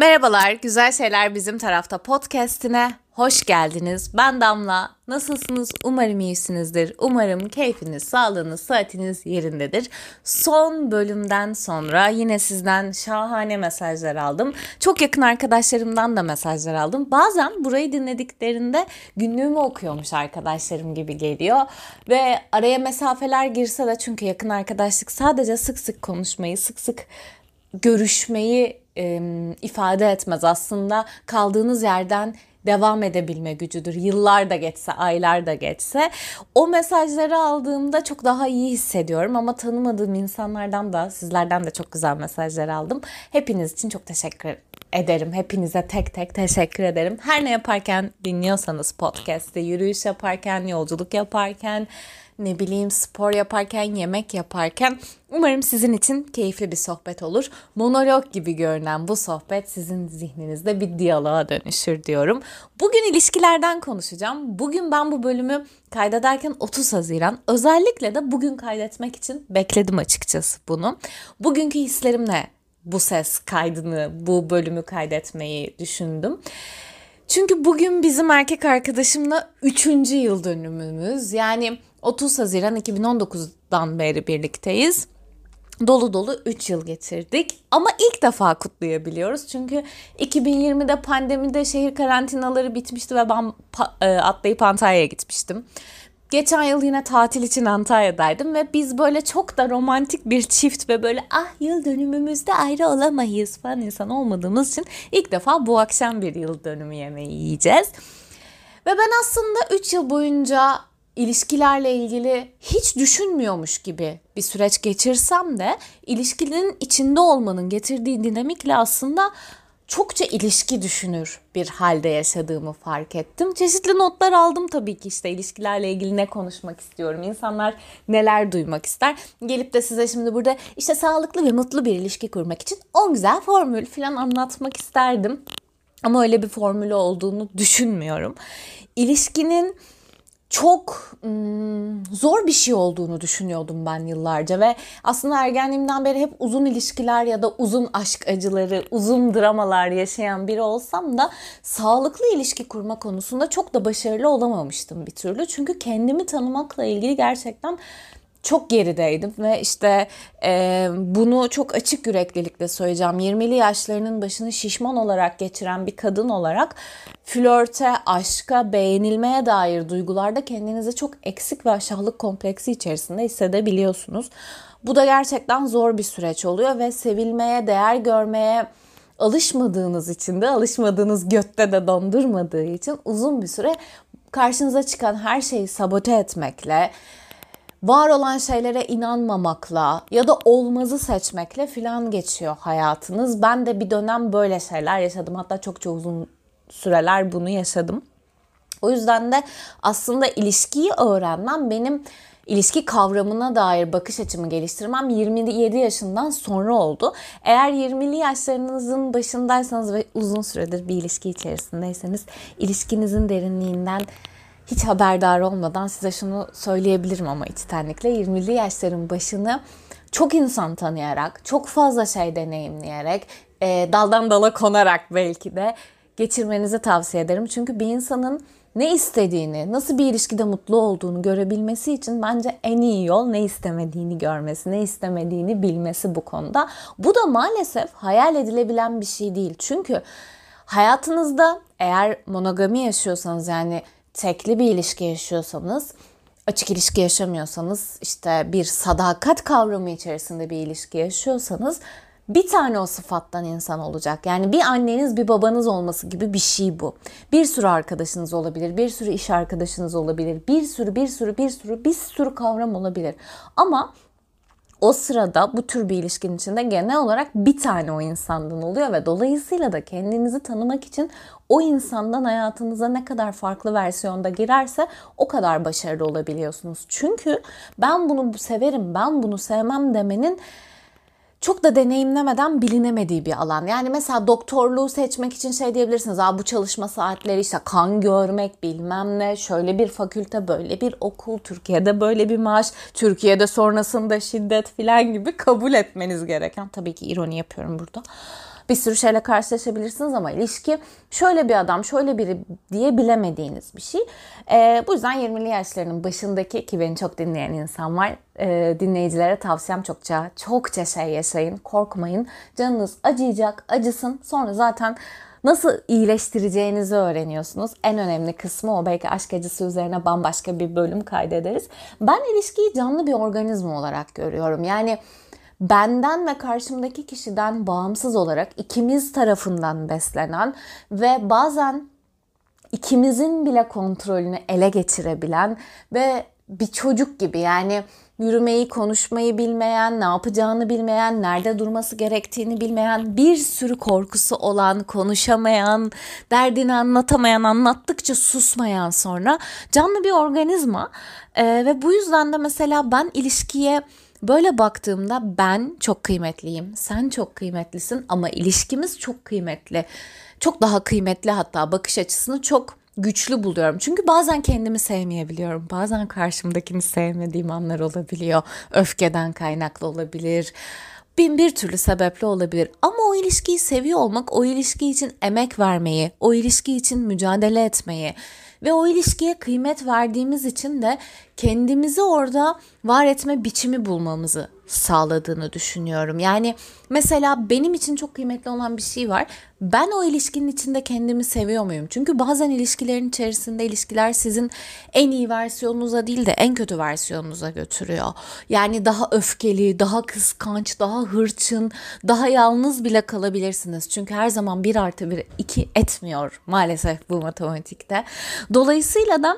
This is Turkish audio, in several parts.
Merhabalar, Güzel Şeyler Bizim Tarafta podcastine hoş geldiniz. Ben Damla. Nasılsınız? Umarım iyisinizdir. Umarım keyfiniz, sağlığınız, saatiniz yerindedir. Son bölümden sonra yine sizden şahane mesajlar aldım. Çok yakın arkadaşlarımdan da mesajlar aldım. Bazen burayı dinlediklerinde günlüğümü okuyormuş arkadaşlarım gibi geliyor. Ve araya mesafeler girse de çünkü yakın arkadaşlık sadece sık sık konuşmayı, sık sık görüşmeyi e, ifade etmez. Aslında kaldığınız yerden devam edebilme gücüdür. Yıllar da geçse, aylar da geçse. O mesajları aldığımda çok daha iyi hissediyorum ama tanımadığım insanlardan da, sizlerden de çok güzel mesajlar aldım. Hepiniz için çok teşekkür ederim. Hepinize tek tek teşekkür ederim. Her ne yaparken dinliyorsanız podcast'te, yürüyüş yaparken, yolculuk yaparken, ne bileyim spor yaparken, yemek yaparken umarım sizin için keyifli bir sohbet olur. Monolog gibi görünen bu sohbet sizin zihninizde bir diyaloğa dönüşür diyorum. Bugün ilişkilerden konuşacağım. Bugün ben bu bölümü kaydederken 30 Haziran özellikle de bugün kaydetmek için bekledim açıkçası bunu. Bugünkü hislerimle bu ses kaydını, bu bölümü kaydetmeyi düşündüm. Çünkü bugün bizim erkek arkadaşımla 3. yıl dönümümüz. Yani 30 Haziran 2019'dan beri birlikteyiz. Dolu dolu 3 yıl geçirdik ama ilk defa kutlayabiliyoruz. Çünkü 2020'de pandemide şehir karantinaları bitmişti ve ben e, atlayıp Antalya'ya gitmiştim. Geçen yıl yine tatil için Antalya'daydım ve biz böyle çok da romantik bir çift ve böyle ah yıl dönümümüzde ayrı olamayız falan insan olmadığımız için ilk defa bu akşam bir yıl dönümü yemeği yiyeceğiz. Ve ben aslında 3 yıl boyunca ilişkilerle ilgili hiç düşünmüyormuş gibi bir süreç geçirsem de ilişkinin içinde olmanın getirdiği dinamikle aslında çokça ilişki düşünür bir halde yaşadığımı fark ettim. Çeşitli notlar aldım tabii ki işte ilişkilerle ilgili ne konuşmak istiyorum. İnsanlar neler duymak ister. Gelip de size şimdi burada işte sağlıklı ve mutlu bir ilişki kurmak için 10 güzel formül falan anlatmak isterdim. Ama öyle bir formülü olduğunu düşünmüyorum. İlişkinin çok hmm, zor bir şey olduğunu düşünüyordum ben yıllarca ve aslında ergenliğimden beri hep uzun ilişkiler ya da uzun aşk acıları, uzun dramalar yaşayan biri olsam da sağlıklı ilişki kurma konusunda çok da başarılı olamamıştım bir türlü. Çünkü kendimi tanımakla ilgili gerçekten çok gerideydim ve işte e, bunu çok açık yüreklilikle söyleyeceğim. 20'li yaşlarının başını şişman olarak geçiren bir kadın olarak flörte, aşka, beğenilmeye dair duygularda kendinizi çok eksik ve aşağılık kompleksi içerisinde hissedebiliyorsunuz. Bu da gerçekten zor bir süreç oluyor ve sevilmeye, değer görmeye alışmadığınız için de alışmadığınız götte de dondurmadığı için uzun bir süre karşınıza çıkan her şeyi sabote etmekle, var olan şeylere inanmamakla ya da olmazı seçmekle filan geçiyor hayatınız. Ben de bir dönem böyle şeyler yaşadım. Hatta çok çok uzun süreler bunu yaşadım. O yüzden de aslında ilişkiyi öğrenmem benim ilişki kavramına dair bakış açımı geliştirmem 27 yaşından sonra oldu. Eğer 20'li yaşlarınızın başındaysanız ve uzun süredir bir ilişki içerisindeyseniz ilişkinizin derinliğinden hiç haberdar olmadan size şunu söyleyebilirim ama içtenlikle 20'li yaşların başını çok insan tanıyarak, çok fazla şey deneyimleyerek, e, daldan dala konarak belki de geçirmenizi tavsiye ederim. Çünkü bir insanın ne istediğini, nasıl bir ilişkide mutlu olduğunu görebilmesi için bence en iyi yol ne istemediğini görmesi, ne istemediğini bilmesi bu konuda. Bu da maalesef hayal edilebilen bir şey değil. Çünkü hayatınızda eğer monogami yaşıyorsanız yani tekli bir ilişki yaşıyorsanız, açık ilişki yaşamıyorsanız, işte bir sadakat kavramı içerisinde bir ilişki yaşıyorsanız bir tane o sıfattan insan olacak. Yani bir anneniz bir babanız olması gibi bir şey bu. Bir sürü arkadaşınız olabilir, bir sürü iş arkadaşınız olabilir, bir sürü bir sürü bir sürü bir sürü kavram olabilir. Ama o sırada bu tür bir ilişkinin içinde genel olarak bir tane o insandan oluyor ve dolayısıyla da kendinizi tanımak için o insandan hayatınıza ne kadar farklı versiyonda girerse o kadar başarılı olabiliyorsunuz. Çünkü ben bunu severim, ben bunu sevmem demenin çok da deneyimlemeden bilinemediği bir alan. Yani mesela doktorluğu seçmek için şey diyebilirsiniz. Aa, bu çalışma saatleri işte kan görmek bilmem ne şöyle bir fakülte böyle bir okul Türkiye'de böyle bir maaş Türkiye'de sonrasında şiddet filan gibi kabul etmeniz gereken tabii ki ironi yapıyorum burada bir sürü şeyle karşılaşabilirsiniz ama ilişki şöyle bir adam, şöyle biri diye bilemediğiniz bir şey. E, bu yüzden 20'li yaşlarının başındaki ki beni çok dinleyen insan var. E, dinleyicilere tavsiyem çokça, çokça şey yaşayın, korkmayın. Canınız acıyacak, acısın. Sonra zaten nasıl iyileştireceğinizi öğreniyorsunuz. En önemli kısmı o. Belki aşk acısı üzerine bambaşka bir bölüm kaydederiz. Ben ilişkiyi canlı bir organizma olarak görüyorum. Yani benden ve karşımdaki kişiden bağımsız olarak ikimiz tarafından beslenen ve bazen ikimizin bile kontrolünü ele geçirebilen ve bir çocuk gibi yani yürümeyi, konuşmayı bilmeyen, ne yapacağını bilmeyen, nerede durması gerektiğini bilmeyen, bir sürü korkusu olan, konuşamayan, derdini anlatamayan, anlattıkça susmayan sonra canlı bir organizma. Ee, ve bu yüzden de mesela ben ilişkiye Böyle baktığımda ben çok kıymetliyim, sen çok kıymetlisin ama ilişkimiz çok kıymetli. Çok daha kıymetli hatta bakış açısını çok güçlü buluyorum. Çünkü bazen kendimi sevmeyebiliyorum. Bazen karşımdakini sevmediğim anlar olabiliyor. Öfkeden kaynaklı olabilir. Bin bir türlü sebeple olabilir. Ama o ilişkiyi seviyor olmak, o ilişki için emek vermeyi, o ilişki için mücadele etmeyi ve o ilişkiye kıymet verdiğimiz için de kendimizi orada var etme biçimi bulmamızı sağladığını düşünüyorum. Yani mesela benim için çok kıymetli olan bir şey var. Ben o ilişkinin içinde kendimi seviyor muyum? Çünkü bazen ilişkilerin içerisinde ilişkiler sizin en iyi versiyonunuza değil de en kötü versiyonunuza götürüyor. Yani daha öfkeli, daha kıskanç, daha hırçın, daha yalnız bile kalabilirsiniz. Çünkü her zaman bir artı bir iki etmiyor maalesef bu matematikte. Dolayısıyla da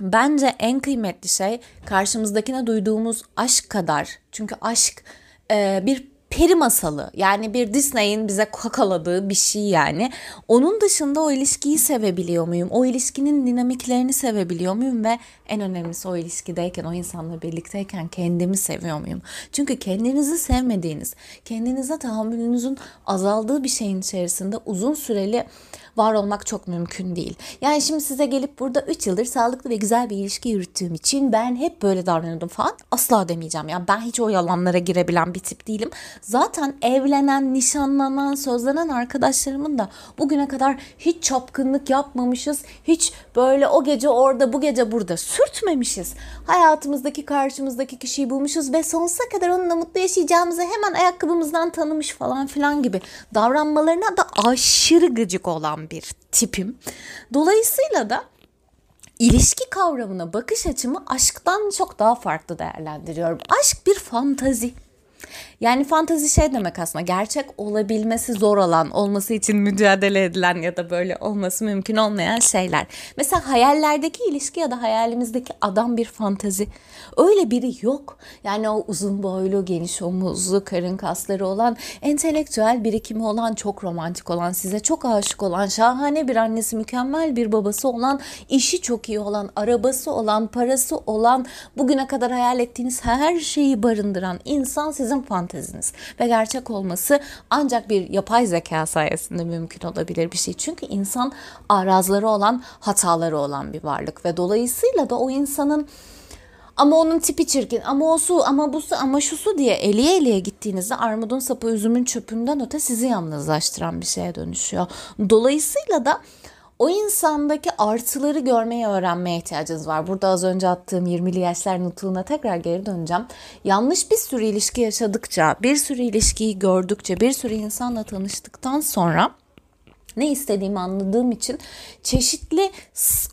Bence en kıymetli şey karşımızdakine duyduğumuz aşk kadar. Çünkü aşk e, bir peri masalı yani bir Disney'in bize kakaladığı bir şey yani. Onun dışında o ilişkiyi sevebiliyor muyum? O ilişkinin dinamiklerini sevebiliyor muyum? Ve en önemlisi o ilişkideyken, o insanla birlikteyken kendimi seviyor muyum? Çünkü kendinizi sevmediğiniz, kendinize tahammülünüzün azaldığı bir şeyin içerisinde uzun süreli var olmak çok mümkün değil. Yani şimdi size gelip burada 3 yıldır sağlıklı ve güzel bir ilişki yürüttüğüm için ben hep böyle davranıyordum falan asla demeyeceğim. Yani ben hiç o yalanlara girebilen bir tip değilim. Zaten evlenen, nişanlanan, sözlenen arkadaşlarımın da bugüne kadar hiç çapkınlık yapmamışız. Hiç böyle o gece orada bu gece burada sürtmemişiz. Hayatımızdaki karşımızdaki kişiyi bulmuşuz ve sonsuza kadar onunla mutlu yaşayacağımızı hemen ayakkabımızdan tanımış falan filan gibi davranmalarına da aşırı gıcık olan bir tipim. Dolayısıyla da ilişki kavramına bakış açımı aşktan çok daha farklı değerlendiriyorum. Aşk bir fantazi. Yani fantazi şey demek aslında gerçek olabilmesi zor olan, olması için mücadele edilen ya da böyle olması mümkün olmayan şeyler. Mesela hayallerdeki ilişki ya da hayalimizdeki adam bir fantazi. Öyle biri yok. Yani o uzun boylu, geniş omuzlu, karın kasları olan, entelektüel birikimi olan, çok romantik olan, size çok aşık olan, şahane bir annesi, mükemmel bir babası olan, işi çok iyi olan, arabası olan, parası olan, bugüne kadar hayal ettiğiniz her şeyi barındıran insan sizin fanteziniz. Ve gerçek olması ancak bir yapay zeka sayesinde mümkün olabilir bir şey. Çünkü insan arazları olan, hataları olan bir varlık ve dolayısıyla da o insanın ama onun tipi çirkin ama o su ama bu su ama şu su diye eliye eliye gittiğinizde armudun sapı üzümün çöpünden öte sizi yalnızlaştıran bir şeye dönüşüyor. Dolayısıyla da o insandaki artıları görmeyi öğrenmeye ihtiyacınız var. Burada az önce attığım 20'li yaşlar nutuğuna tekrar geri döneceğim. Yanlış bir sürü ilişki yaşadıkça, bir sürü ilişkiyi gördükçe, bir sürü insanla tanıştıktan sonra ne istediğimi anladığım için çeşitli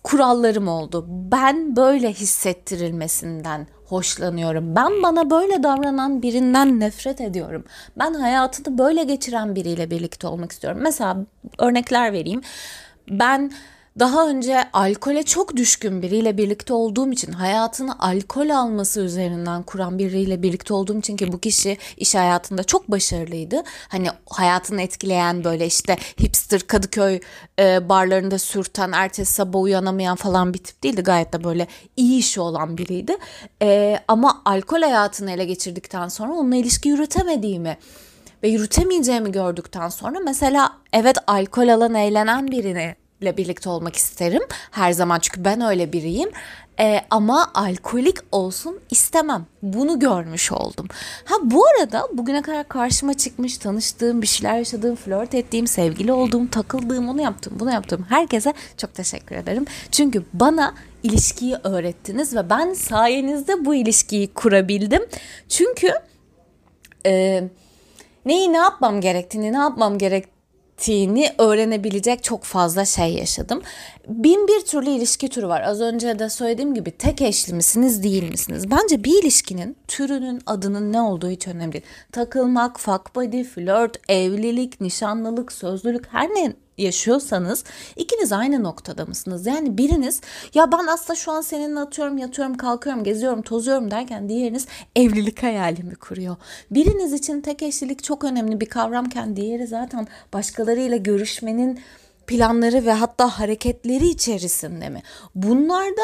kurallarım oldu. Ben böyle hissettirilmesinden hoşlanıyorum. Ben bana böyle davranan birinden nefret ediyorum. Ben hayatını böyle geçiren biriyle birlikte olmak istiyorum. Mesela örnekler vereyim. Ben daha önce alkole çok düşkün biriyle birlikte olduğum için hayatını alkol alması üzerinden kuran biriyle birlikte olduğum için ki bu kişi iş hayatında çok başarılıydı. Hani hayatını etkileyen böyle işte hipster Kadıköy e, barlarında sürten ertesi sabah uyanamayan falan bir tip değildi. Gayet de böyle iyi işi olan biriydi. E, ama alkol hayatını ele geçirdikten sonra onunla ilişki yürütemediğimi ve yürütemeyeceğimi gördükten sonra mesela evet alkol alan eğlenen birini ile birlikte olmak isterim her zaman çünkü ben öyle biriyim. Ee, ama alkolik olsun istemem. Bunu görmüş oldum. Ha bu arada bugüne kadar karşıma çıkmış, tanıştığım, bir şeyler yaşadığım, flört ettiğim, sevgili olduğum, takıldığım, onu yaptım, bunu yaptım. Herkese çok teşekkür ederim. Çünkü bana ilişkiyi öğrettiniz ve ben sayenizde bu ilişkiyi kurabildim. Çünkü e, neyi ne yapmam gerektiğini, ne yapmam gerek gerektiğini öğrenebilecek çok fazla şey yaşadım. Bin bir türlü ilişki türü var. Az önce de söylediğim gibi tek eşli misiniz değil misiniz? Bence bir ilişkinin türünün adının ne olduğu hiç önemli değil. Takılmak, fuck buddy, flört, evlilik, nişanlılık, sözlülük her ne yaşıyorsanız ikiniz aynı noktada mısınız? Yani biriniz ya ben aslında şu an seninle atıyorum, yatıyorum, kalkıyorum, geziyorum, tozuyorum derken diğeriniz evlilik hayalimi kuruyor. Biriniz için tek eşlilik çok önemli bir kavramken diğeri zaten başkalarıyla görüşmenin planları ve hatta hareketleri içerisinde mi? Bunlarda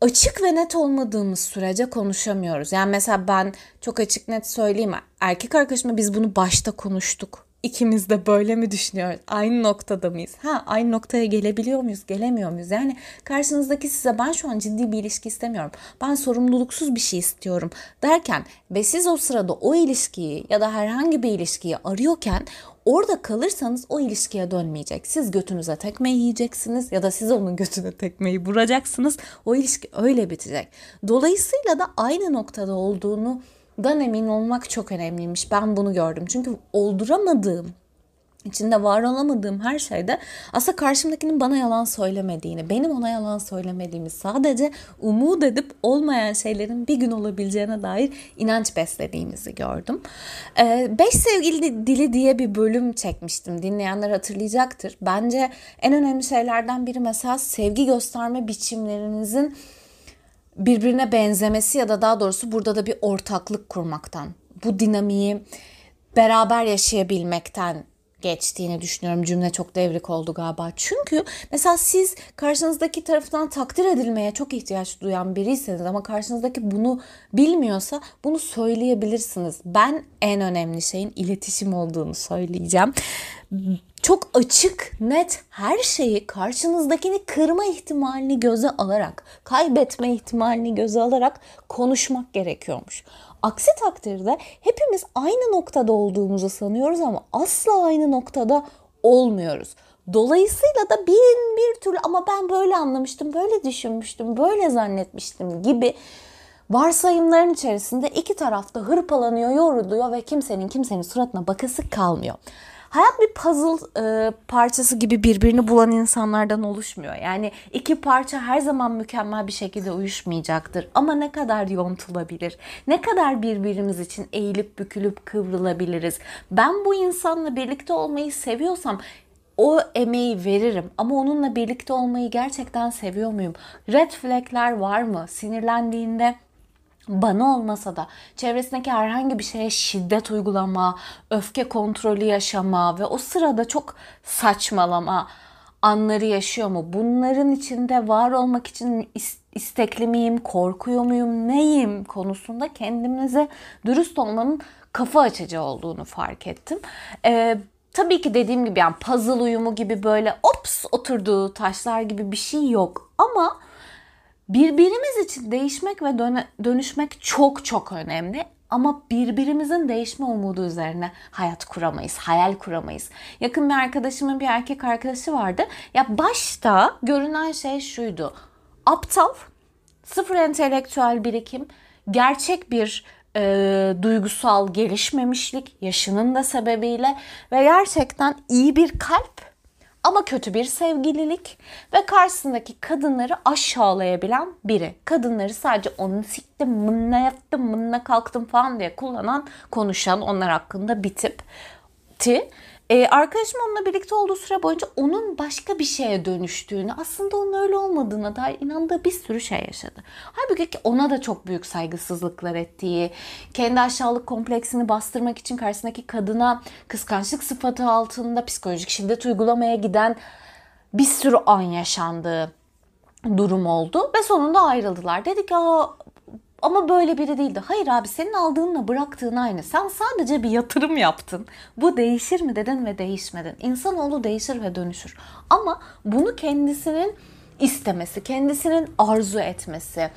açık ve net olmadığımız sürece konuşamıyoruz. Yani mesela ben çok açık net söyleyeyim. Erkek arkadaşımla biz bunu başta konuştuk ikimiz de böyle mi düşünüyoruz? Aynı noktada mıyız? Ha aynı noktaya gelebiliyor muyuz? Gelemiyor muyuz? Yani karşınızdaki size ben şu an ciddi bir ilişki istemiyorum. Ben sorumluluksuz bir şey istiyorum derken ve siz o sırada o ilişkiyi ya da herhangi bir ilişkiyi arıyorken orada kalırsanız o ilişkiye dönmeyecek. Siz götünüze tekme yiyeceksiniz ya da siz onun götüne tekmeyi vuracaksınız. O ilişki öyle bitecek. Dolayısıyla da aynı noktada olduğunu dan emin olmak çok önemliymiş. Ben bunu gördüm. Çünkü olduramadığım içinde var olamadığım her şeyde aslında karşımdakinin bana yalan söylemediğini, benim ona yalan söylemediğimi, sadece umut edip olmayan şeylerin bir gün olabileceğine dair inanç beslediğimizi gördüm. Ee, Beş Sevgili Dili diye bir bölüm çekmiştim. Dinleyenler hatırlayacaktır. Bence en önemli şeylerden biri mesela sevgi gösterme biçimlerinizin birbirine benzemesi ya da daha doğrusu burada da bir ortaklık kurmaktan, bu dinamiği beraber yaşayabilmekten geçtiğini düşünüyorum. Cümle çok devrik oldu galiba. Çünkü mesela siz karşınızdaki tarafından takdir edilmeye çok ihtiyaç duyan biriyseniz ama karşınızdaki bunu bilmiyorsa bunu söyleyebilirsiniz. Ben en önemli şeyin iletişim olduğunu söyleyeceğim çok açık, net her şeyi karşınızdakini kırma ihtimalini göze alarak, kaybetme ihtimalini göze alarak konuşmak gerekiyormuş. Aksi takdirde hepimiz aynı noktada olduğumuzu sanıyoruz ama asla aynı noktada olmuyoruz. Dolayısıyla da bin bir türlü ama ben böyle anlamıştım, böyle düşünmüştüm, böyle zannetmiştim gibi varsayımların içerisinde iki tarafta hırpalanıyor, yoruluyor ve kimsenin kimsenin suratına bakası kalmıyor. Hayat bir puzzle e, parçası gibi birbirini bulan insanlardan oluşmuyor. Yani iki parça her zaman mükemmel bir şekilde uyuşmayacaktır. Ama ne kadar yontulabilir? Ne kadar birbirimiz için eğilip bükülüp kıvrılabiliriz? Ben bu insanla birlikte olmayı seviyorsam o emeği veririm ama onunla birlikte olmayı gerçekten seviyor muyum? Red flagler var mı? Sinirlendiğinde bana olmasa da çevresindeki herhangi bir şeye şiddet uygulama, öfke kontrolü yaşama ve o sırada çok saçmalama anları yaşıyor mu? Bunların içinde var olmak için istekli miyim, korkuyor muyum, neyim konusunda kendimize dürüst olmanın kafa açıcı olduğunu fark ettim. Ee, tabii ki dediğim gibi yani puzzle uyumu gibi böyle ops oturduğu taşlar gibi bir şey yok ama Birbirimiz için değişmek ve dönüşmek çok çok önemli. Ama birbirimizin değişme umudu üzerine hayat kuramayız, hayal kuramayız. Yakın bir arkadaşımın bir erkek arkadaşı vardı. Ya başta görünen şey şuydu. Aptal, sıfır entelektüel birikim, gerçek bir e, duygusal gelişmemişlik yaşının da sebebiyle ve gerçekten iyi bir kalp ama kötü bir sevgililik ve karşısındaki kadınları aşağılayabilen biri. Kadınları sadece onu siktim, mınna yattım, mınna kalktım falan diye kullanan, konuşan onlar hakkında bir tipti. Ee, arkadaşım onunla birlikte olduğu süre boyunca onun başka bir şeye dönüştüğünü, aslında onun öyle olmadığına dair inandığı bir sürü şey yaşadı. Halbuki ona da çok büyük saygısızlıklar ettiği, kendi aşağılık kompleksini bastırmak için karşısındaki kadına kıskançlık sıfatı altında psikolojik şiddet uygulamaya giden bir sürü an yaşandığı durum oldu ve sonunda ayrıldılar. Dedik ya ama böyle biri değildi. Hayır abi senin aldığınla bıraktığın aynı. Sen sadece bir yatırım yaptın. Bu değişir mi dedin ve değişmedin. İnsanoğlu değişir ve dönüşür. Ama bunu kendisinin istemesi, kendisinin arzu etmesi,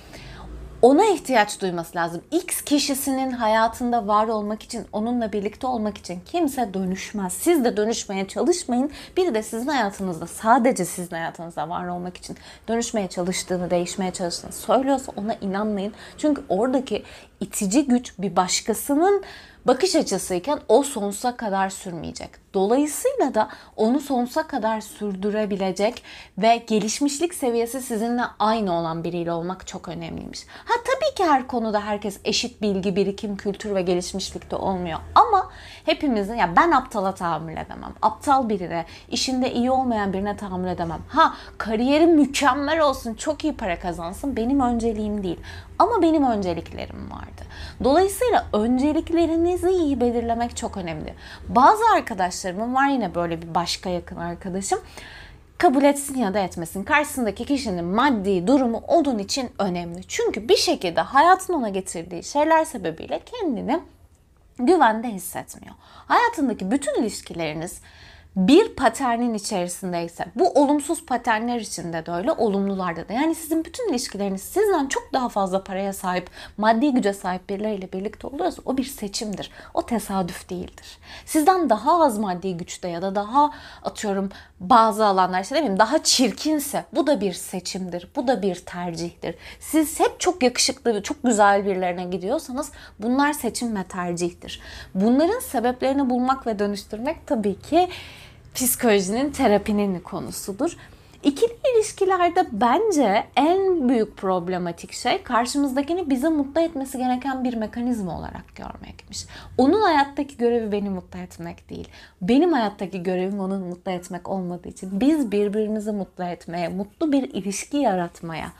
ona ihtiyaç duyması lazım. X kişisinin hayatında var olmak için, onunla birlikte olmak için kimse dönüşmez. Siz de dönüşmeye çalışmayın. Biri de sizin hayatınızda, sadece sizin hayatınızda var olmak için dönüşmeye çalıştığını, değişmeye çalıştığını söylüyorsa ona inanmayın. Çünkü oradaki itici güç bir başkasının bakış açısıyken o sonsuza kadar sürmeyecek. Dolayısıyla da onu sonsuza kadar sürdürebilecek ve gelişmişlik seviyesi sizinle aynı olan biriyle olmak çok önemliymiş. Ha tabii ki her konuda herkes eşit bilgi, birikim, kültür ve gelişmişlikte olmuyor. Hepimizin ya ben aptala tahammül edemem. Aptal birine, işinde iyi olmayan birine tahammül edemem. Ha kariyeri mükemmel olsun, çok iyi para kazansın benim önceliğim değil. Ama benim önceliklerim vardı. Dolayısıyla önceliklerinizi iyi belirlemek çok önemli. Bazı arkadaşlarımın var yine böyle bir başka yakın arkadaşım kabul etsin ya da etmesin. Karşısındaki kişinin maddi durumu onun için önemli. Çünkü bir şekilde hayatın ona getirdiği şeyler sebebiyle kendini güvende hissetmiyor. Hayatındaki bütün ilişkileriniz bir paternin içerisindeyse bu olumsuz paternler içinde de öyle olumlularda da yani sizin bütün ilişkileriniz sizden çok daha fazla paraya sahip maddi güce sahip birileriyle birlikte oluyorsa o bir seçimdir. O tesadüf değildir. Sizden daha az maddi güçte ya da daha atıyorum bazı alanlar işte demeyeyim daha çirkinse bu da bir seçimdir. Bu da bir tercihtir. Siz hep çok yakışıklı çok güzel birilerine gidiyorsanız bunlar seçim ve tercihtir. Bunların sebeplerini bulmak ve dönüştürmek tabii ki psikolojinin terapinin konusudur. İkili ilişkilerde bence en büyük problematik şey karşımızdakini bize mutlu etmesi gereken bir mekanizma olarak görmekmiş. Onun hayattaki görevi beni mutlu etmek değil. Benim hayattaki görevim onu mutlu etmek olmadığı için biz birbirimizi mutlu etmeye, mutlu bir ilişki yaratmaya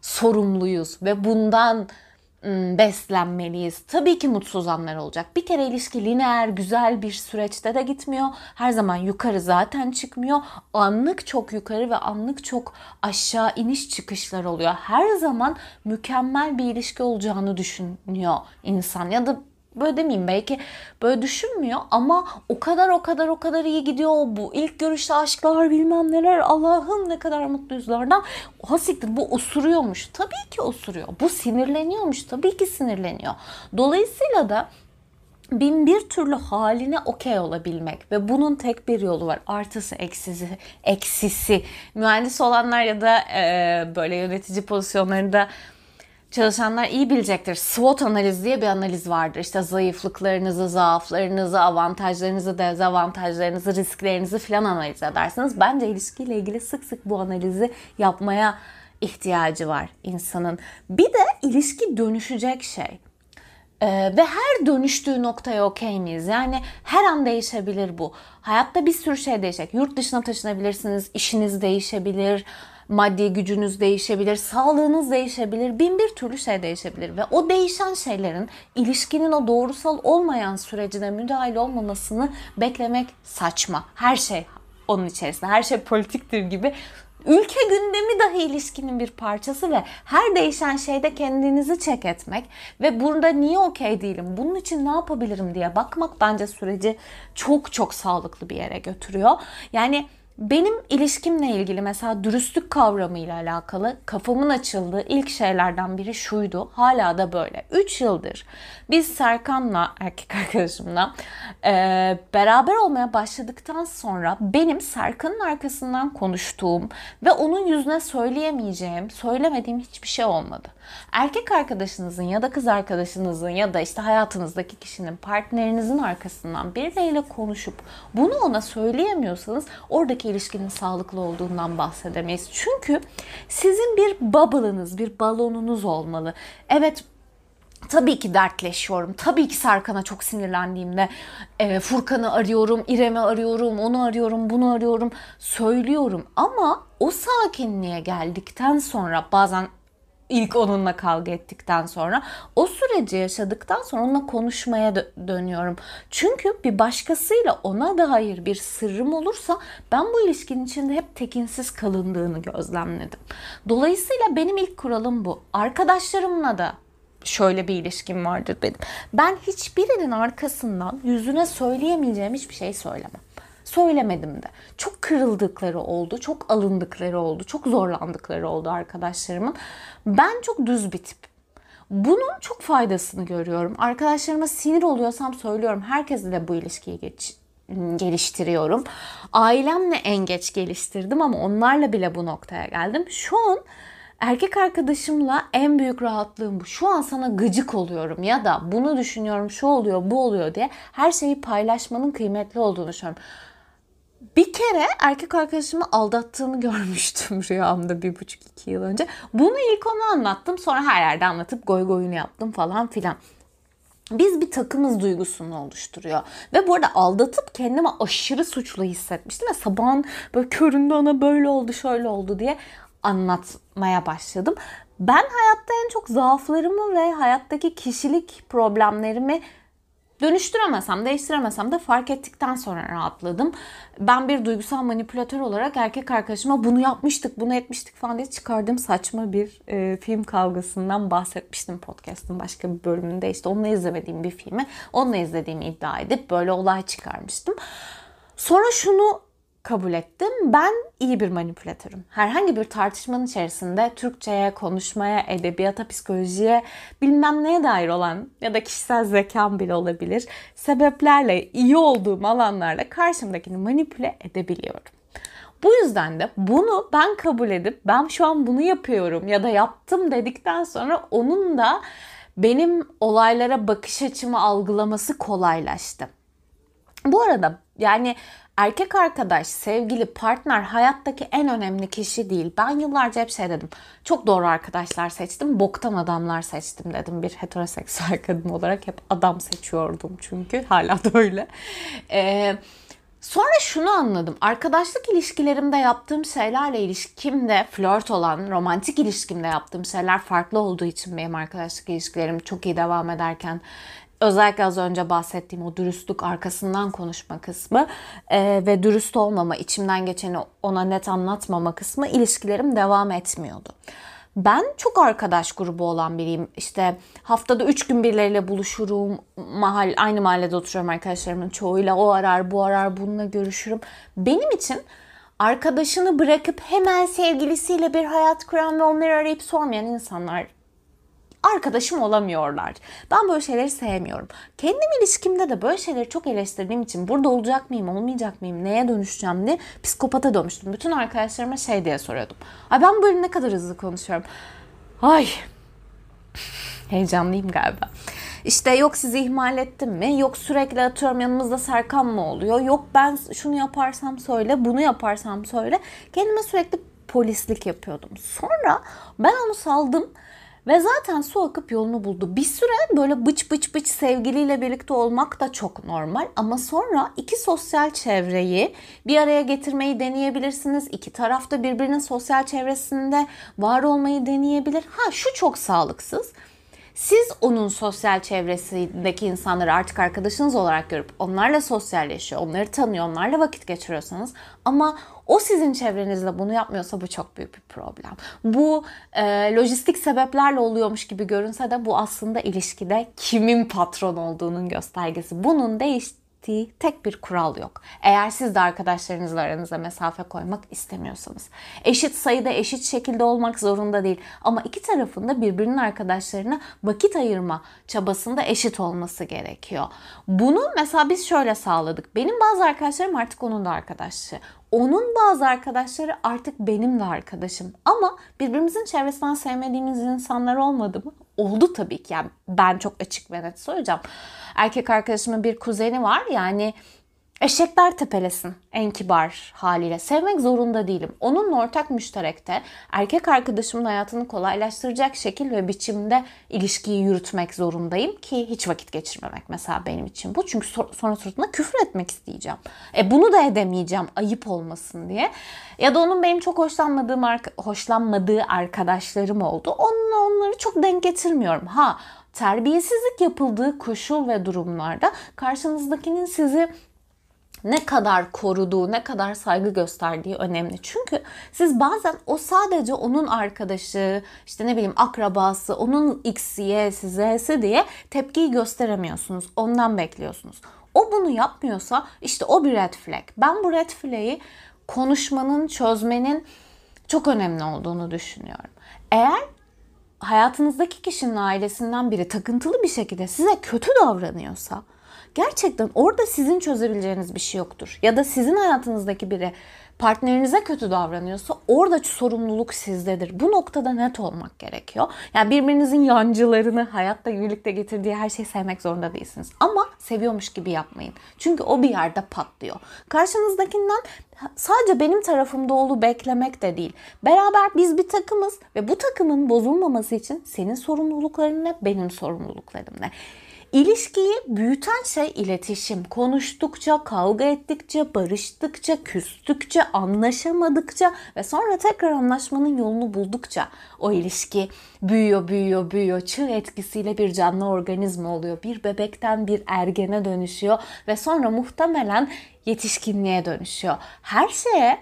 sorumluyuz ve bundan beslenmeliyiz. Tabii ki mutsuz anlar olacak. Bir kere ilişki lineer, güzel bir süreçte de gitmiyor. Her zaman yukarı zaten çıkmıyor. Anlık çok yukarı ve anlık çok aşağı iniş çıkışlar oluyor. Her zaman mükemmel bir ilişki olacağını düşünüyor insan ya da böyle demeyeyim belki böyle düşünmüyor ama o kadar o kadar o kadar iyi gidiyor. Bu ilk görüşte aşklar bilmem neler Allah'ım ne kadar mutluyuzlardan o siktir bu osuruyormuş. Tabii ki osuruyor. Bu sinirleniyormuş. Tabii ki sinirleniyor. Dolayısıyla da bin bir türlü haline okey olabilmek ve bunun tek bir yolu var. Artısı, eksisi, eksisi. Mühendis olanlar ya da e, böyle yönetici pozisyonlarında çalışanlar iyi bilecektir. SWOT analiz diye bir analiz vardır. İşte zayıflıklarınızı, zaaflarınızı, avantajlarınızı, dezavantajlarınızı, risklerinizi falan analiz edersiniz. Bence ilişkiyle ilgili sık sık bu analizi yapmaya ihtiyacı var insanın. Bir de ilişki dönüşecek şey. Ee, ve her dönüştüğü noktaya okey miyiz? Yani her an değişebilir bu. Hayatta bir sürü şey değişecek. Yurt dışına taşınabilirsiniz, işiniz değişebilir, maddi gücünüz değişebilir, sağlığınız değişebilir, bin bir türlü şey değişebilir ve o değişen şeylerin ilişkinin o doğrusal olmayan sürecine müdahale olmamasını beklemek saçma. Her şey onun içerisinde, her şey politiktir gibi ülke gündemi dahi ilişkinin bir parçası ve her değişen şeyde kendinizi çek etmek ve burada niye okey değilim, bunun için ne yapabilirim diye bakmak bence süreci çok çok sağlıklı bir yere götürüyor. Yani benim ilişkimle ilgili mesela dürüstlük kavramıyla alakalı kafamın açıldığı ilk şeylerden biri şuydu. Hala da böyle. 3 yıldır biz Serkan'la erkek arkadaşımla e, beraber olmaya başladıktan sonra benim Serkan'ın arkasından konuştuğum ve onun yüzüne söyleyemeyeceğim, söylemediğim hiçbir şey olmadı. Erkek arkadaşınızın ya da kız arkadaşınızın ya da işte hayatınızdaki kişinin partnerinizin arkasından birileriyle konuşup bunu ona söyleyemiyorsanız oradaki ilişkinin sağlıklı olduğundan bahsedemeyiz. Çünkü sizin bir bubble'ınız, bir balonunuz olmalı. Evet Tabii ki dertleşiyorum. Tabii ki Serkan'a çok sinirlendiğimde e, Furkan'ı arıyorum, İrem'i arıyorum, onu arıyorum, bunu arıyorum. Söylüyorum ama o sakinliğe geldikten sonra bazen ilk onunla kavga ettikten sonra o süreci yaşadıktan sonra onunla konuşmaya dö- dönüyorum. Çünkü bir başkasıyla ona dair bir sırrım olursa ben bu ilişkinin içinde hep tekinsiz kalındığını gözlemledim. Dolayısıyla benim ilk kuralım bu. Arkadaşlarımla da şöyle bir ilişkim vardır benim. Ben hiçbirinin arkasından yüzüne söyleyemeyeceğim hiçbir şey söylemem. Söylemedim de. Çok kırıldıkları oldu, çok alındıkları oldu, çok zorlandıkları oldu arkadaşlarımın. Ben çok düz bir tip. Bunun çok faydasını görüyorum. Arkadaşlarıma sinir oluyorsam söylüyorum. Herkesle de bu ilişkiyi geç, geliştiriyorum. Ailemle en geç geliştirdim ama onlarla bile bu noktaya geldim. Şu an erkek arkadaşımla en büyük rahatlığım bu. Şu an sana gıcık oluyorum ya da bunu düşünüyorum, şu oluyor, bu oluyor diye her şeyi paylaşmanın kıymetli olduğunu düşünüyorum. Bir kere erkek arkadaşımı aldattığını görmüştüm rüyamda bir buçuk iki yıl önce. Bunu ilk ona anlattım. Sonra her yerde anlatıp goy goyunu yaptım falan filan. Biz bir takımız duygusunu oluşturuyor. Ve bu arada aldatıp kendimi aşırı suçlu hissetmiştim. Ve sabahın böyle köründe ona böyle oldu şöyle oldu diye anlatmaya başladım. Ben hayatta en çok zaaflarımı ve hayattaki kişilik problemlerimi Dönüştüremesem, değiştiremesem de fark ettikten sonra rahatladım. Ben bir duygusal manipülatör olarak erkek arkadaşıma bunu yapmıştık, bunu etmiştik falan diye çıkardığım saçma bir e, film kavgasından bahsetmiştim podcast'ın başka bir bölümünde. işte onunla izlemediğim bir filmi onunla izlediğimi iddia edip böyle olay çıkarmıştım. Sonra şunu kabul ettim. Ben iyi bir manipülatörüm. Herhangi bir tartışmanın içerisinde Türkçe'ye, konuşmaya, edebiyata, psikolojiye, bilmem neye dair olan ya da kişisel zekam bile olabilir. Sebeplerle, iyi olduğum alanlarla karşımdakini manipüle edebiliyorum. Bu yüzden de bunu ben kabul edip ben şu an bunu yapıyorum ya da yaptım dedikten sonra onun da benim olaylara bakış açımı algılaması kolaylaştı. Bu arada yani erkek arkadaş, sevgili, partner hayattaki en önemli kişi değil. Ben yıllarca hep şey dedim. Çok doğru arkadaşlar seçtim. Boktan adamlar seçtim dedim. Bir heteroseksüel kadın olarak hep adam seçiyordum çünkü. Hala da öyle. Eee Sonra şunu anladım. Arkadaşlık ilişkilerimde yaptığım şeylerle ilişkimde flört olan, romantik ilişkimde yaptığım şeyler farklı olduğu için benim arkadaşlık ilişkilerim çok iyi devam ederken özellikle az önce bahsettiğim o dürüstlük arkasından konuşma kısmı e, ve dürüst olmama, içimden geçeni ona net anlatmama kısmı ilişkilerim devam etmiyordu. Ben çok arkadaş grubu olan biriyim. İşte haftada üç gün birileriyle buluşurum. Mahal, aynı mahallede oturuyorum arkadaşlarımın çoğuyla. O arar, bu arar, bununla görüşürüm. Benim için arkadaşını bırakıp hemen sevgilisiyle bir hayat kuran ve onları arayıp sormayan insanlar arkadaşım olamıyorlar. Ben böyle şeyleri sevmiyorum. Kendim ilişkimde de böyle şeyleri çok eleştirdiğim için burada olacak mıyım, olmayacak mıyım, neye dönüşeceğim diye psikopata dönmüştüm. Bütün arkadaşlarıma şey diye soruyordum. Ay ben böyle ne kadar hızlı konuşuyorum. Ay heyecanlıyım galiba. İşte yok sizi ihmal ettim mi? Yok sürekli atıyorum yanımızda Serkan mı oluyor? Yok ben şunu yaparsam söyle, bunu yaparsam söyle. Kendime sürekli polislik yapıyordum. Sonra ben onu saldım ve zaten su akıp yolunu buldu. Bir süre böyle bıç bıç bıç sevgiliyle birlikte olmak da çok normal. Ama sonra iki sosyal çevreyi bir araya getirmeyi deneyebilirsiniz. İki tarafta birbirinin sosyal çevresinde var olmayı deneyebilir. Ha şu çok sağlıksız. Siz onun sosyal çevresindeki insanları artık arkadaşınız olarak görüp onlarla sosyalleşiyor, onları tanıyor, onlarla vakit geçiriyorsanız ama o sizin çevrenizde bunu yapmıyorsa bu çok büyük bir problem. Bu e, lojistik sebeplerle oluyormuş gibi görünse de bu aslında ilişkide kimin patron olduğunun göstergesi. Bunun değiş ettiği tek bir kural yok. Eğer siz de arkadaşlarınızla aranıza mesafe koymak istemiyorsanız. Eşit sayıda eşit şekilde olmak zorunda değil. Ama iki tarafında birbirinin arkadaşlarına vakit ayırma çabasında eşit olması gerekiyor. Bunu mesela biz şöyle sağladık. Benim bazı arkadaşlarım artık onun da arkadaşı. Onun bazı arkadaşları artık benim de arkadaşım. Ama birbirimizin çevresinden sevmediğimiz insanlar olmadı mı? Oldu tabii ki. Yani ben çok açık ve net söyleyeceğim. Erkek arkadaşımın bir kuzeni var. Yani Eşekler tepelesin en kibar haliyle. Sevmek zorunda değilim. Onunla ortak müşterekte erkek arkadaşımın hayatını kolaylaştıracak şekil ve biçimde ilişkiyi yürütmek zorundayım ki hiç vakit geçirmemek mesela benim için bu. Çünkü sonra suratına küfür etmek isteyeceğim. E bunu da edemeyeceğim ayıp olmasın diye. Ya da onun benim çok hoşlanmadığım hoşlanmadığı arkadaşlarım oldu. Onunla onları çok denk getirmiyorum. Ha terbiyesizlik yapıldığı koşul ve durumlarda karşınızdakinin sizi ne kadar koruduğu, ne kadar saygı gösterdiği önemli. Çünkü siz bazen o sadece onun arkadaşı, işte ne bileyim akrabası, onun X, Y'si, Z'si diye tepkiyi gösteremiyorsunuz. Ondan bekliyorsunuz. O bunu yapmıyorsa işte o bir red flag. Ben bu red flag'i konuşmanın, çözmenin çok önemli olduğunu düşünüyorum. Eğer hayatınızdaki kişinin ailesinden biri takıntılı bir şekilde size kötü davranıyorsa gerçekten orada sizin çözebileceğiniz bir şey yoktur. Ya da sizin hayatınızdaki biri partnerinize kötü davranıyorsa orada sorumluluk sizdedir. Bu noktada net olmak gerekiyor. Yani birbirinizin yancılarını hayatta birlikte getirdiği her şeyi sevmek zorunda değilsiniz. Ama seviyormuş gibi yapmayın. Çünkü o bir yerde patlıyor. Karşınızdakinden sadece benim tarafımda olu beklemek de değil. Beraber biz bir takımız ve bu takımın bozulmaması için senin sorumlulukların ne, benim sorumluluklarım ne. İlişkiyi büyüten şey iletişim. Konuştukça, kavga ettikçe, barıştıkça, küstükçe, anlaşamadıkça ve sonra tekrar anlaşmanın yolunu buldukça o ilişki büyüyor, büyüyor, büyüyor. Çığ etkisiyle bir canlı organizma oluyor. Bir bebekten bir ergene dönüşüyor ve sonra muhtemelen yetişkinliğe dönüşüyor. Her şeye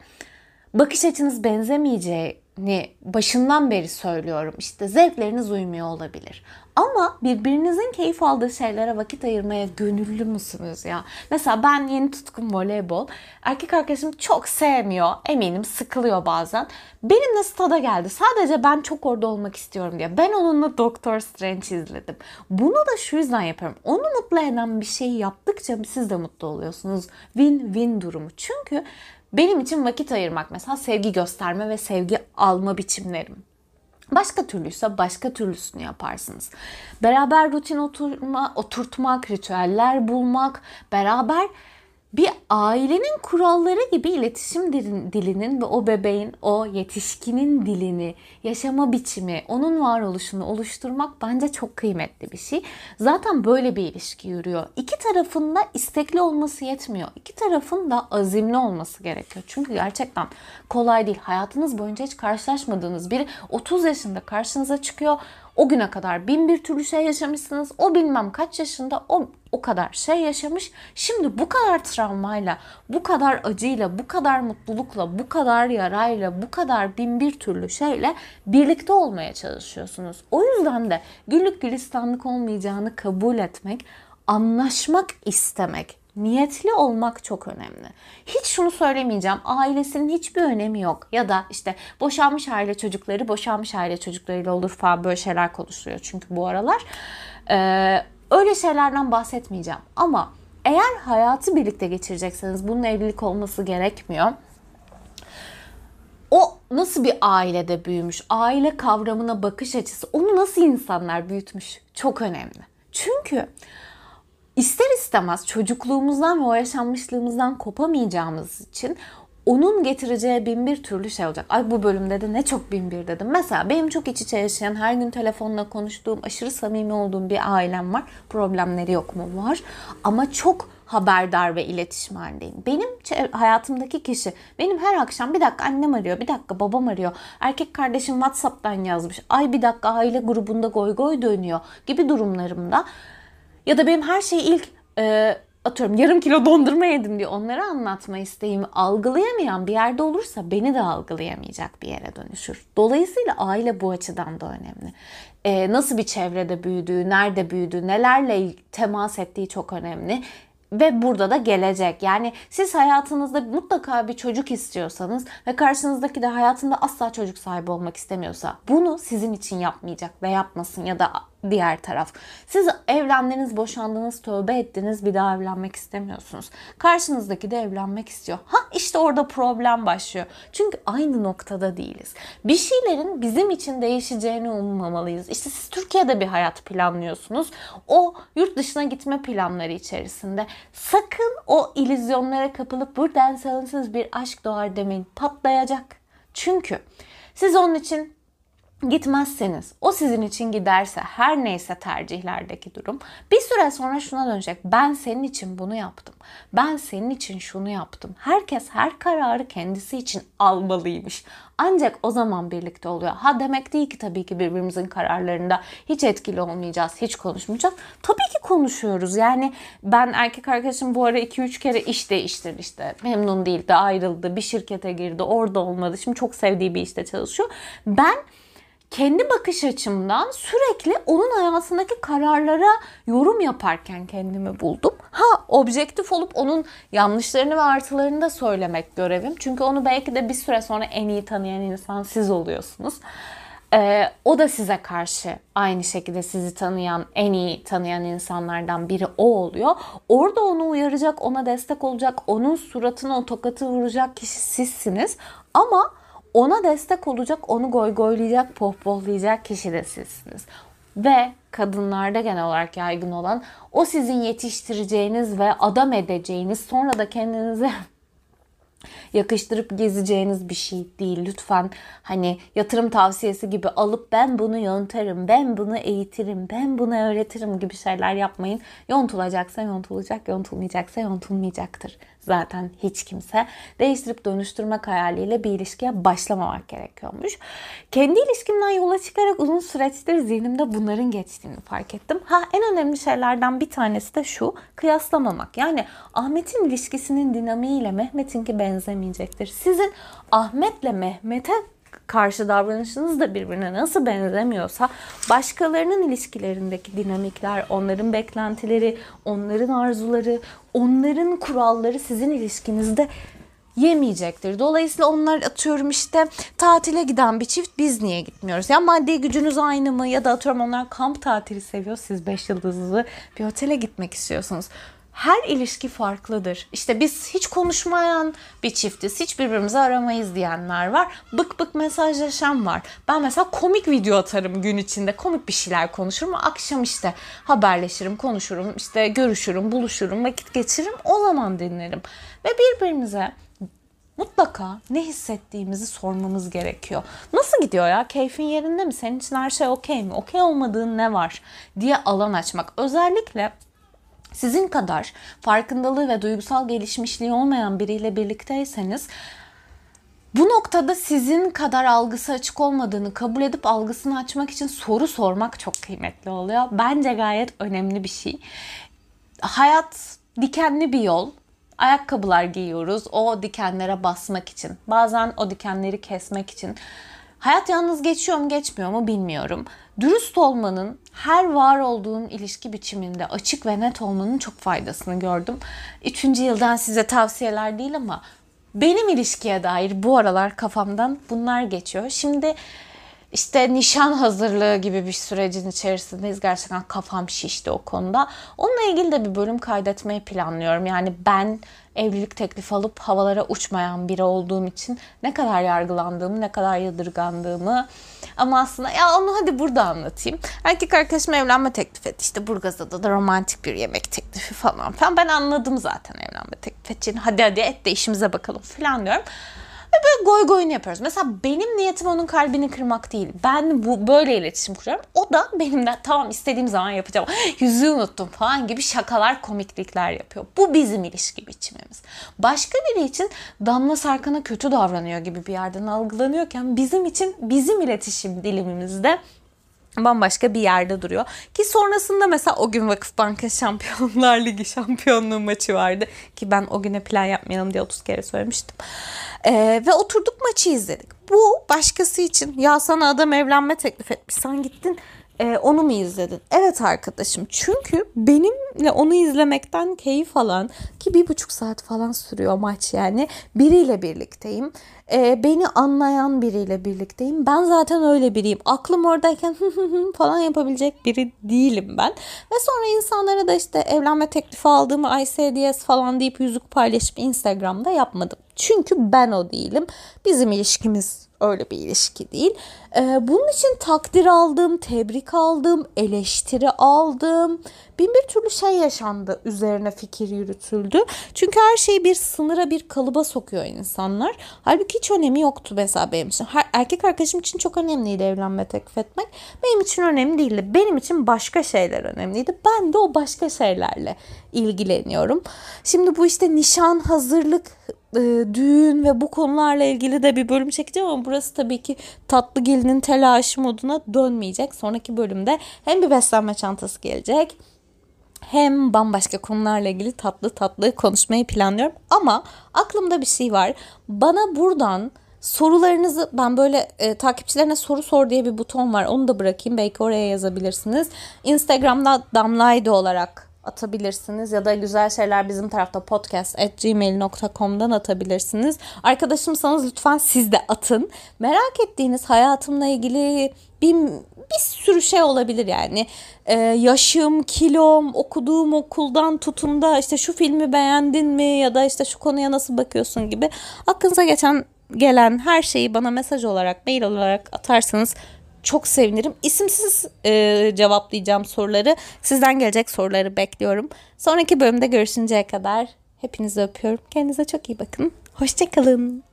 bakış açınız benzemeyeceğini başından beri söylüyorum. İşte zevkleriniz uymuyor olabilir. Ama birbirinizin keyif aldığı şeylere vakit ayırmaya gönüllü müsünüz ya? Mesela ben yeni tutkum voleybol. Erkek arkadaşım çok sevmiyor. Eminim sıkılıyor bazen. Benimle stada geldi. Sadece ben çok orada olmak istiyorum diye. Ben onunla Doctor Strange izledim. Bunu da şu yüzden yapıyorum. Onu mutlu eden bir şeyi yaptıkça siz de mutlu oluyorsunuz. Win-win durumu. Çünkü benim için vakit ayırmak mesela sevgi gösterme ve sevgi alma biçimlerim. Başka türlüyse başka türlüsünü yaparsınız. Beraber rutin oturma, oturtmak, ritüeller bulmak, beraber bir ailenin kuralları gibi iletişim dilinin ve o bebeğin, o yetişkinin dilini, yaşama biçimi, onun varoluşunu oluşturmak bence çok kıymetli bir şey. Zaten böyle bir ilişki yürüyor. İki tarafın da istekli olması yetmiyor. İki tarafın da azimli olması gerekiyor. Çünkü gerçekten kolay değil. Hayatınız boyunca hiç karşılaşmadığınız biri 30 yaşında karşınıza çıkıyor. O güne kadar bin bir türlü şey yaşamışsınız. O bilmem kaç yaşında o o kadar şey yaşamış. Şimdi bu kadar travmayla, bu kadar acıyla, bu kadar mutlulukla, bu kadar yarayla, bu kadar bin bir türlü şeyle birlikte olmaya çalışıyorsunuz. O yüzden de güllük gülistanlık olmayacağını kabul etmek, anlaşmak istemek, niyetli olmak çok önemli. Hiç şunu söylemeyeceğim. Ailesinin hiçbir önemi yok. Ya da işte boşanmış aile çocukları boşanmış aile çocuklarıyla olur falan böyle şeyler konuşuluyor çünkü bu aralar. Ee, öyle şeylerden bahsetmeyeceğim. Ama eğer hayatı birlikte geçirecekseniz bunun evlilik olması gerekmiyor. O nasıl bir ailede büyümüş, aile kavramına bakış açısı, onu nasıl insanlar büyütmüş çok önemli. Çünkü ister istemez çocukluğumuzdan ve o yaşanmışlığımızdan kopamayacağımız için onun getireceği bin bir türlü şey olacak. Ay bu bölümde de ne çok bin bir dedim. Mesela benim çok iç içe yaşayan, her gün telefonla konuştuğum, aşırı samimi olduğum bir ailem var. Problemleri yok mu? Var. Ama çok haberdar ve iletişim halindeyim. Benim hayatımdaki kişi benim her akşam bir dakika annem arıyor, bir dakika babam arıyor. Erkek kardeşim WhatsApp'tan yazmış. Ay bir dakika aile grubunda goy goy dönüyor gibi durumlarımda ya da benim her şeyi ilk e, atıyorum yarım kilo dondurma yedim diye onlara anlatma isteğimi algılayamayan bir yerde olursa beni de algılayamayacak bir yere dönüşür. Dolayısıyla aile bu açıdan da önemli. Ee, nasıl bir çevrede büyüdüğü, nerede büyüdüğü, nelerle temas ettiği çok önemli ve burada da gelecek. Yani siz hayatınızda mutlaka bir çocuk istiyorsanız ve karşınızdaki de hayatında asla çocuk sahibi olmak istemiyorsa bunu sizin için yapmayacak ve yapmasın ya da diğer taraf. Siz evlendiniz, boşandınız, tövbe ettiniz, bir daha evlenmek istemiyorsunuz. Karşınızdaki de evlenmek istiyor. Ha işte orada problem başlıyor. Çünkü aynı noktada değiliz. Bir şeylerin bizim için değişeceğini ummamalıyız. İşte siz Türkiye'de bir hayat planlıyorsunuz. O yurt dışına gitme planları içerisinde. Sakın o ilizyonlara kapılıp buradan sağlıksız bir aşk doğar demeyin. Patlayacak. Çünkü siz onun için gitmezseniz, o sizin için giderse, her neyse tercihlerdeki durum, bir süre sonra şuna dönecek. Ben senin için bunu yaptım. Ben senin için şunu yaptım. Herkes her kararı kendisi için almalıymış. Ancak o zaman birlikte oluyor. Ha demek değil ki tabii ki birbirimizin kararlarında hiç etkili olmayacağız, hiç konuşmayacağız. Tabii ki konuşuyoruz. Yani ben erkek arkadaşım bu ara 2-3 kere iş değiştirdi işte. Memnun değildi, ayrıldı, bir şirkete girdi, orada olmadı. Şimdi çok sevdiği bir işte çalışıyor. Ben kendi bakış açımdan sürekli onun hayatındaki kararlara yorum yaparken kendimi buldum. Ha objektif olup onun yanlışlarını ve artılarını da söylemek görevim. Çünkü onu belki de bir süre sonra en iyi tanıyan insan siz oluyorsunuz. Ee, o da size karşı aynı şekilde sizi tanıyan, en iyi tanıyan insanlardan biri o oluyor. Orada onu uyaracak, ona destek olacak, onun suratına o tokatı vuracak kişi sizsiniz. Ama ona destek olacak, onu goygoylayacak, pohpohlayacak kişi de sizsiniz. Ve kadınlarda genel olarak yaygın olan o sizin yetiştireceğiniz ve adam edeceğiniz sonra da kendinize yakıştırıp gezeceğiniz bir şey değil. Lütfen hani yatırım tavsiyesi gibi alıp ben bunu yontarım, ben bunu eğitirim, ben bunu öğretirim gibi şeyler yapmayın. Yontulacaksa yontulacak, yontulmayacaksa yontulmayacaktır zaten hiç kimse. Değiştirip dönüştürmek hayaliyle bir ilişkiye başlamamak gerekiyormuş. Kendi ilişkimden yola çıkarak uzun süreçtir zihnimde bunların geçtiğini fark ettim. Ha en önemli şeylerden bir tanesi de şu kıyaslamamak. Yani Ahmet'in ilişkisinin dinamiğiyle Mehmet'inki benzemeyecektir. Sizin Ahmet'le Mehmet'e karşı davranışınız da birbirine nasıl benzemiyorsa başkalarının ilişkilerindeki dinamikler, onların beklentileri, onların arzuları, onların kuralları sizin ilişkinizde yemeyecektir. Dolayısıyla onlar atıyorum işte tatile giden bir çift biz niye gitmiyoruz? Ya maddi gücünüz aynı mı? Ya da atıyorum onlar kamp tatili seviyor. Siz 5 yıldızlı bir otele gitmek istiyorsunuz her ilişki farklıdır. İşte biz hiç konuşmayan bir çiftiz, hiç birbirimizi aramayız diyenler var. Bık bık mesajlaşan var. Ben mesela komik video atarım gün içinde, komik bir şeyler konuşurum. Akşam işte haberleşirim, konuşurum, işte görüşürüm, buluşurum, vakit geçiririm. O zaman dinlerim. Ve birbirimize mutlaka ne hissettiğimizi sormamız gerekiyor. Nasıl gidiyor ya? Keyfin yerinde mi? Senin için her şey okey mi? Okey olmadığın ne var? diye alan açmak. Özellikle sizin kadar farkındalığı ve duygusal gelişmişliği olmayan biriyle birlikteyseniz bu noktada sizin kadar algısı açık olmadığını kabul edip algısını açmak için soru sormak çok kıymetli oluyor. Bence gayet önemli bir şey. Hayat dikenli bir yol. Ayakkabılar giyiyoruz o dikenlere basmak için. Bazen o dikenleri kesmek için. Hayat yalnız geçiyor mu geçmiyor mu bilmiyorum. Dürüst olmanın her var olduğum ilişki biçiminde açık ve net olmanın çok faydasını gördüm. Üçüncü yıldan size tavsiyeler değil ama benim ilişkiye dair bu aralar kafamdan bunlar geçiyor. Şimdi işte nişan hazırlığı gibi bir sürecin içerisindeyiz. Gerçekten kafam şişti o konuda. Onunla ilgili de bir bölüm kaydetmeyi planlıyorum. Yani ben evlilik teklifi alıp havalara uçmayan biri olduğum için ne kadar yargılandığımı, ne kadar yadırgandığımı ama aslında ya onu hadi burada anlatayım. Erkek arkadaşım evlenme teklif etti. İşte Burgazada da romantik bir yemek teklifi falan falan. Ben anladım zaten evlenme teklif edeceğini. Hadi hadi et de işimize bakalım falan diyorum. Ve böyle goy goyunu yapıyoruz. Mesela benim niyetim onun kalbini kırmak değil. Ben bu böyle iletişim kuruyorum. O da benimden tamam istediğim zaman yapacağım. Yüzüğü unuttum falan gibi şakalar, komiklikler yapıyor. Bu bizim ilişki biçimimiz. Başka biri için Damla Sarkan'a kötü davranıyor gibi bir yerden algılanıyorken bizim için bizim iletişim dilimimizde bambaşka bir yerde duruyor. Ki sonrasında mesela o gün Vakıfbanka Şampiyonlar Ligi şampiyonluğu maçı vardı. Ki ben o güne plan yapmayalım diye 30 kere söylemiştim. Ee, ve oturduk maçı izledik. Bu başkası için ya sana adam evlenme teklif etmiş sen gittin e, onu mu izledin? Evet arkadaşım çünkü benimle onu izlemekten keyif alan ki bir buçuk saat falan sürüyor maç yani biriyle birlikteyim. E, beni anlayan biriyle birlikteyim. Ben zaten öyle biriyim. Aklım oradayken falan yapabilecek biri değilim ben. Ve sonra insanlara da işte evlenme teklifi aldığımı ICDS falan deyip yüzük paylaşıp Instagram'da yapmadım. Çünkü ben o değilim. Bizim ilişkimiz öyle bir ilişki değil. Ee, bunun için takdir aldım, tebrik aldım, eleştiri aldım. Bin bir türlü şey yaşandı üzerine fikir yürütüldü. Çünkü her şeyi bir sınıra bir kalıba sokuyor insanlar. Halbuki hiç önemi yoktu mesela benim için. Her, erkek arkadaşım için çok önemliydi evlenme teklif etmek. Benim için önemli değildi. Benim için başka şeyler önemliydi. Ben de o başka şeylerle ilgileniyorum. Şimdi bu işte nişan, hazırlık, e, düğün ve bu konularla ilgili de bir bölüm çekeceğim ama burası tabii ki tatlı gelinin telaşı moduna dönmeyecek. Sonraki bölümde hem bir beslenme çantası gelecek hem bambaşka konularla ilgili tatlı tatlı konuşmayı planlıyorum. Ama aklımda bir şey var. Bana buradan sorularınızı ben böyle e, takipçilerine soru sor diye bir buton var. Onu da bırakayım. Belki oraya yazabilirsiniz. Instagram'da damlaydı olarak atabilirsiniz ya da güzel şeyler bizim tarafta podcast at gmail.com'dan atabilirsiniz. Arkadaşımsanız lütfen siz de atın. Merak ettiğiniz hayatımla ilgili bir, bir sürü şey olabilir yani. Ee, yaşım, kilom, okuduğum okuldan tutun da işte şu filmi beğendin mi ya da işte şu konuya nasıl bakıyorsun gibi aklınıza geçen gelen her şeyi bana mesaj olarak, mail olarak atarsanız çok sevinirim. İsimsiz e, cevaplayacağım soruları. Sizden gelecek soruları bekliyorum. Sonraki bölümde görüşünceye kadar hepinizi öpüyorum. Kendinize çok iyi bakın. Hoşçakalın.